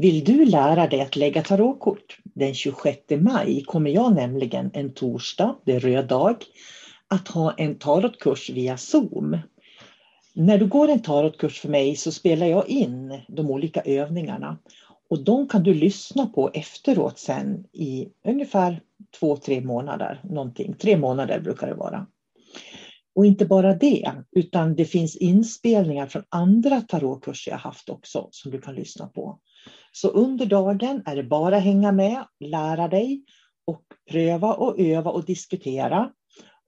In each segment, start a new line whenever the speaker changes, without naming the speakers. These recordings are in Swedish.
Vill du lära dig att lägga tarotkort? Den 26 maj kommer jag nämligen en torsdag, det är röd dag, att ha en tarotkurs via Zoom. När du går en tarotkurs för mig så spelar jag in de olika övningarna och de kan du lyssna på efteråt sen i ungefär två, tre månader. Någonting. Tre månader brukar det vara. Och inte bara det, utan det finns inspelningar från andra tarotkurser jag haft också som du kan lyssna på. Så under dagen är det bara hänga med, lära dig och pröva och öva och diskutera.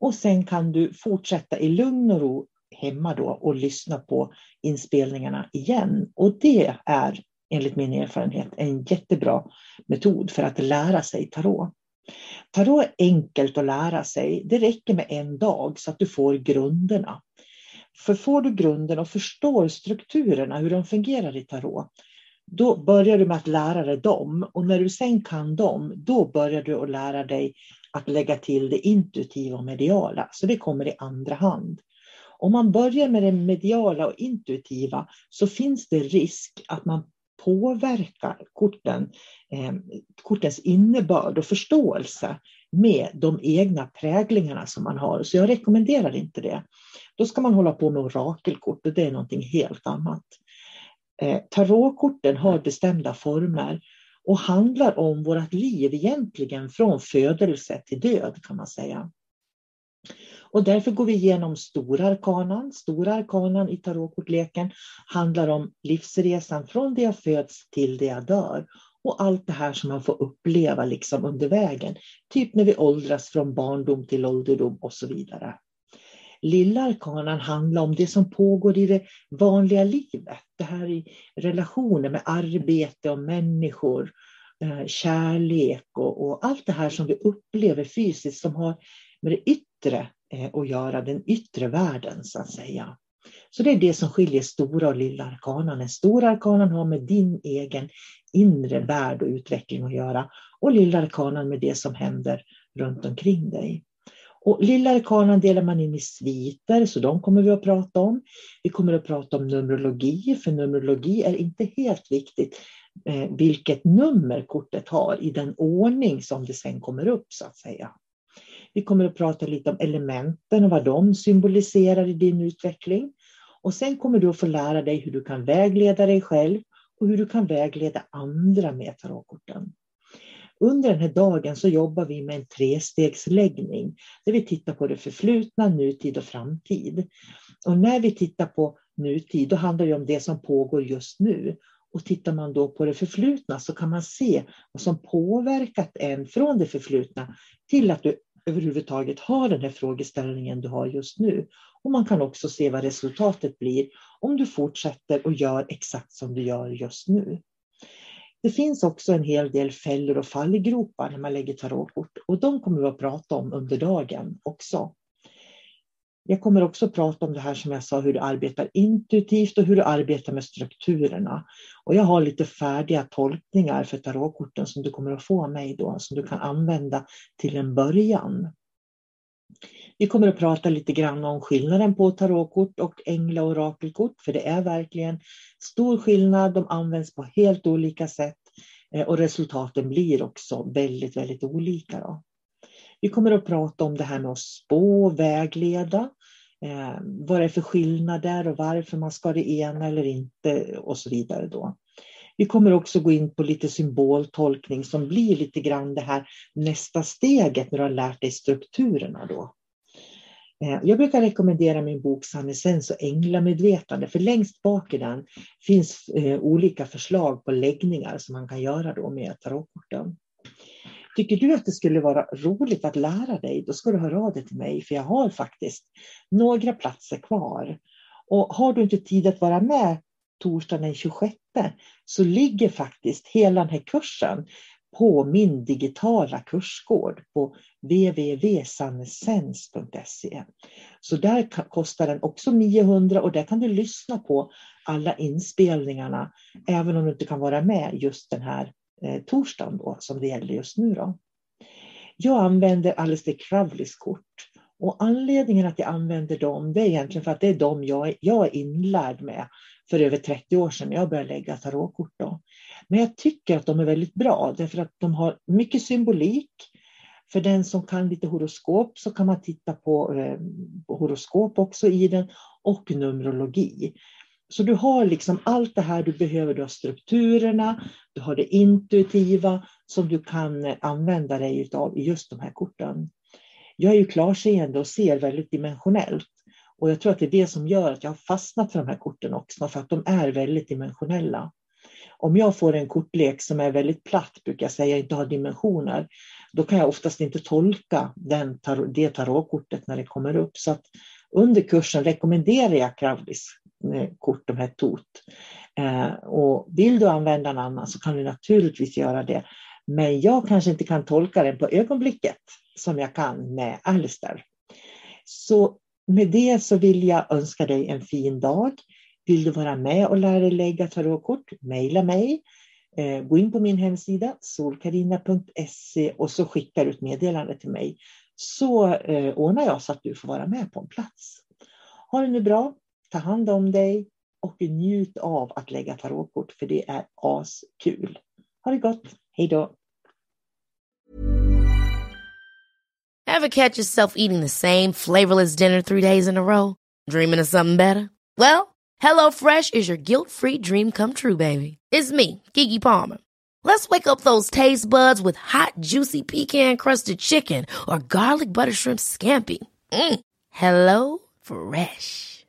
Och sen kan du fortsätta i lugn och ro hemma då och lyssna på inspelningarna igen. Och det är enligt min erfarenhet en jättebra metod för att lära sig tarot. Tarot är enkelt att lära sig. Det räcker med en dag så att du får grunderna. För får du grunden och förstår strukturerna, hur de fungerar i tarot, då börjar du med att lära dig dem och när du sen kan dem, då börjar du att lära dig att lägga till det intuitiva och mediala. Så det kommer i andra hand. Om man börjar med det mediala och intuitiva så finns det risk att man påverkar korten, eh, kortens innebörd och förståelse med de egna präglingarna som man har. Så jag rekommenderar inte det. Då ska man hålla på med orakelkort och det är någonting helt annat. Eh, tarotkorten har bestämda former och handlar om vårt liv egentligen från födelse till död kan man säga. Och därför går vi igenom stora arkanan. Stora arkanan i tarotkortleken handlar om livsresan från det jag föds till det jag dör. Och allt det här som man får uppleva liksom under vägen. Typ när vi åldras från barndom till ålderdom och så vidare. Lilla arkanan handlar om det som pågår i det vanliga livet. Det här i relationer med arbete och människor, eh, kärlek och, och allt det här som vi upplever fysiskt som har med det yttre eh, att göra, den yttre världen så att säga. Så det är det som skiljer stora och lilla arkanan. Den stora arkanan har med din egen inre värld och utveckling att göra och lilla arkanan med det som händer runt omkring dig. Och lilla arkanan delar man in i sviter, så de kommer vi att prata om. Vi kommer att prata om numerologi, för numerologi är inte helt viktigt eh, vilket nummer kortet har i den ordning som det sen kommer upp så att säga. Vi kommer att prata lite om elementen och vad de symboliserar i din utveckling. Och sen kommer du att få lära dig hur du kan vägleda dig själv och hur du kan vägleda andra med tarotkorten. Under den här dagen så jobbar vi med en trestegsläggning där vi tittar på det förflutna, nutid och framtid. Och när vi tittar på nutid då handlar det om det som pågår just nu. Och tittar man då på det förflutna så kan man se vad som påverkat en från det förflutna till att du överhuvudtaget har den här frågeställningen du har just nu. Och man kan också se vad resultatet blir om du fortsätter och gör exakt som du gör just nu. Det finns också en hel del fällor och fallgropar när man lägger tarotkort och de kommer vi att prata om under dagen också. Jag kommer också prata om det här som jag sa, hur du arbetar intuitivt och hur du arbetar med strukturerna. Och jag har lite färdiga tolkningar för tarotkorten som du kommer att få av mig då, som du kan använda till en början. Vi kommer att prata lite grann om skillnaden på tarotkort och ängla och orakelkort, för det är verkligen stor skillnad. De används på helt olika sätt eh, och resultaten blir också väldigt, väldigt olika. Då. Vi kommer att prata om det här med att spå och vägleda. Eh, vad det är för skillnader och varför man ska det ena eller inte och så vidare. Då. Vi kommer också gå in på lite symboltolkning som blir lite grann det här nästa steget när du har lärt dig strukturerna. Då. Eh, jag brukar rekommendera min bok Sannesens och änglamedvetande, för längst bak i den finns eh, olika förslag på läggningar som man kan göra då med tarotkorten. Tycker du att det skulle vara roligt att lära dig, då ska du höra av dig till mig, för jag har faktiskt några platser kvar. Och har du inte tid att vara med torsdagen den 26 så ligger faktiskt hela den här kursen på min digitala kursgård på www.sannesens.se. Så där kostar den också 900 och där kan du lyssna på alla inspelningarna även om du inte kan vara med just den här eh, torsdagen då, som det gäller just nu. Då. Jag använder Alistair Crowleys kort och anledningen att jag använder dem det är egentligen för att det är de jag, jag är inlärd med för över 30 år sedan jag började lägga tarotkort. Då. Men jag tycker att de är väldigt bra därför att de har mycket symbolik. För den som kan lite horoskop så kan man titta på eh, horoskop också i den och numerologi. Så du har liksom allt det här du behöver. Du har strukturerna, du har det intuitiva som du kan använda dig av i just de här korten. Jag är ju klarseende och ser väldigt dimensionellt. Och jag tror att det är det som gör att jag har fastnat för de här korten också, för att de är väldigt dimensionella. Om jag får en kortlek som är väldigt platt, brukar jag säga, inte har dimensioner, då kan jag oftast inte tolka den, det tarotkortet när det kommer upp. Så att under kursen rekommenderar jag Kravlis med kort, de här TOT. Eh, och vill du använda en annan så kan du naturligtvis göra det. Men jag kanske inte kan tolka den på ögonblicket som jag kan med Alistair. Så med det så vill jag önska dig en fin dag. Vill du vara med och lära dig lägga tarotkort? Mejla mig. Eh, gå in på min hemsida solkarina.se och så skickar du ett meddelande till mig. Så eh, ordnar jag så att du får vara med på en plats. Ha det nu bra, ta hand om dig och njut av att lägga tarotkort för det är askul. Ha det gott, hej då!
Have catch yourself eating the same flavorless dinner three days in a row? Dreaming of something better? Well, Hello Fresh is your guilt-free dream come true, baby. It's me, Gigi Palmer. Let's wake up those taste buds with hot, juicy pecan-crusted chicken or garlic butter shrimp scampi. Mm. Hello Fresh.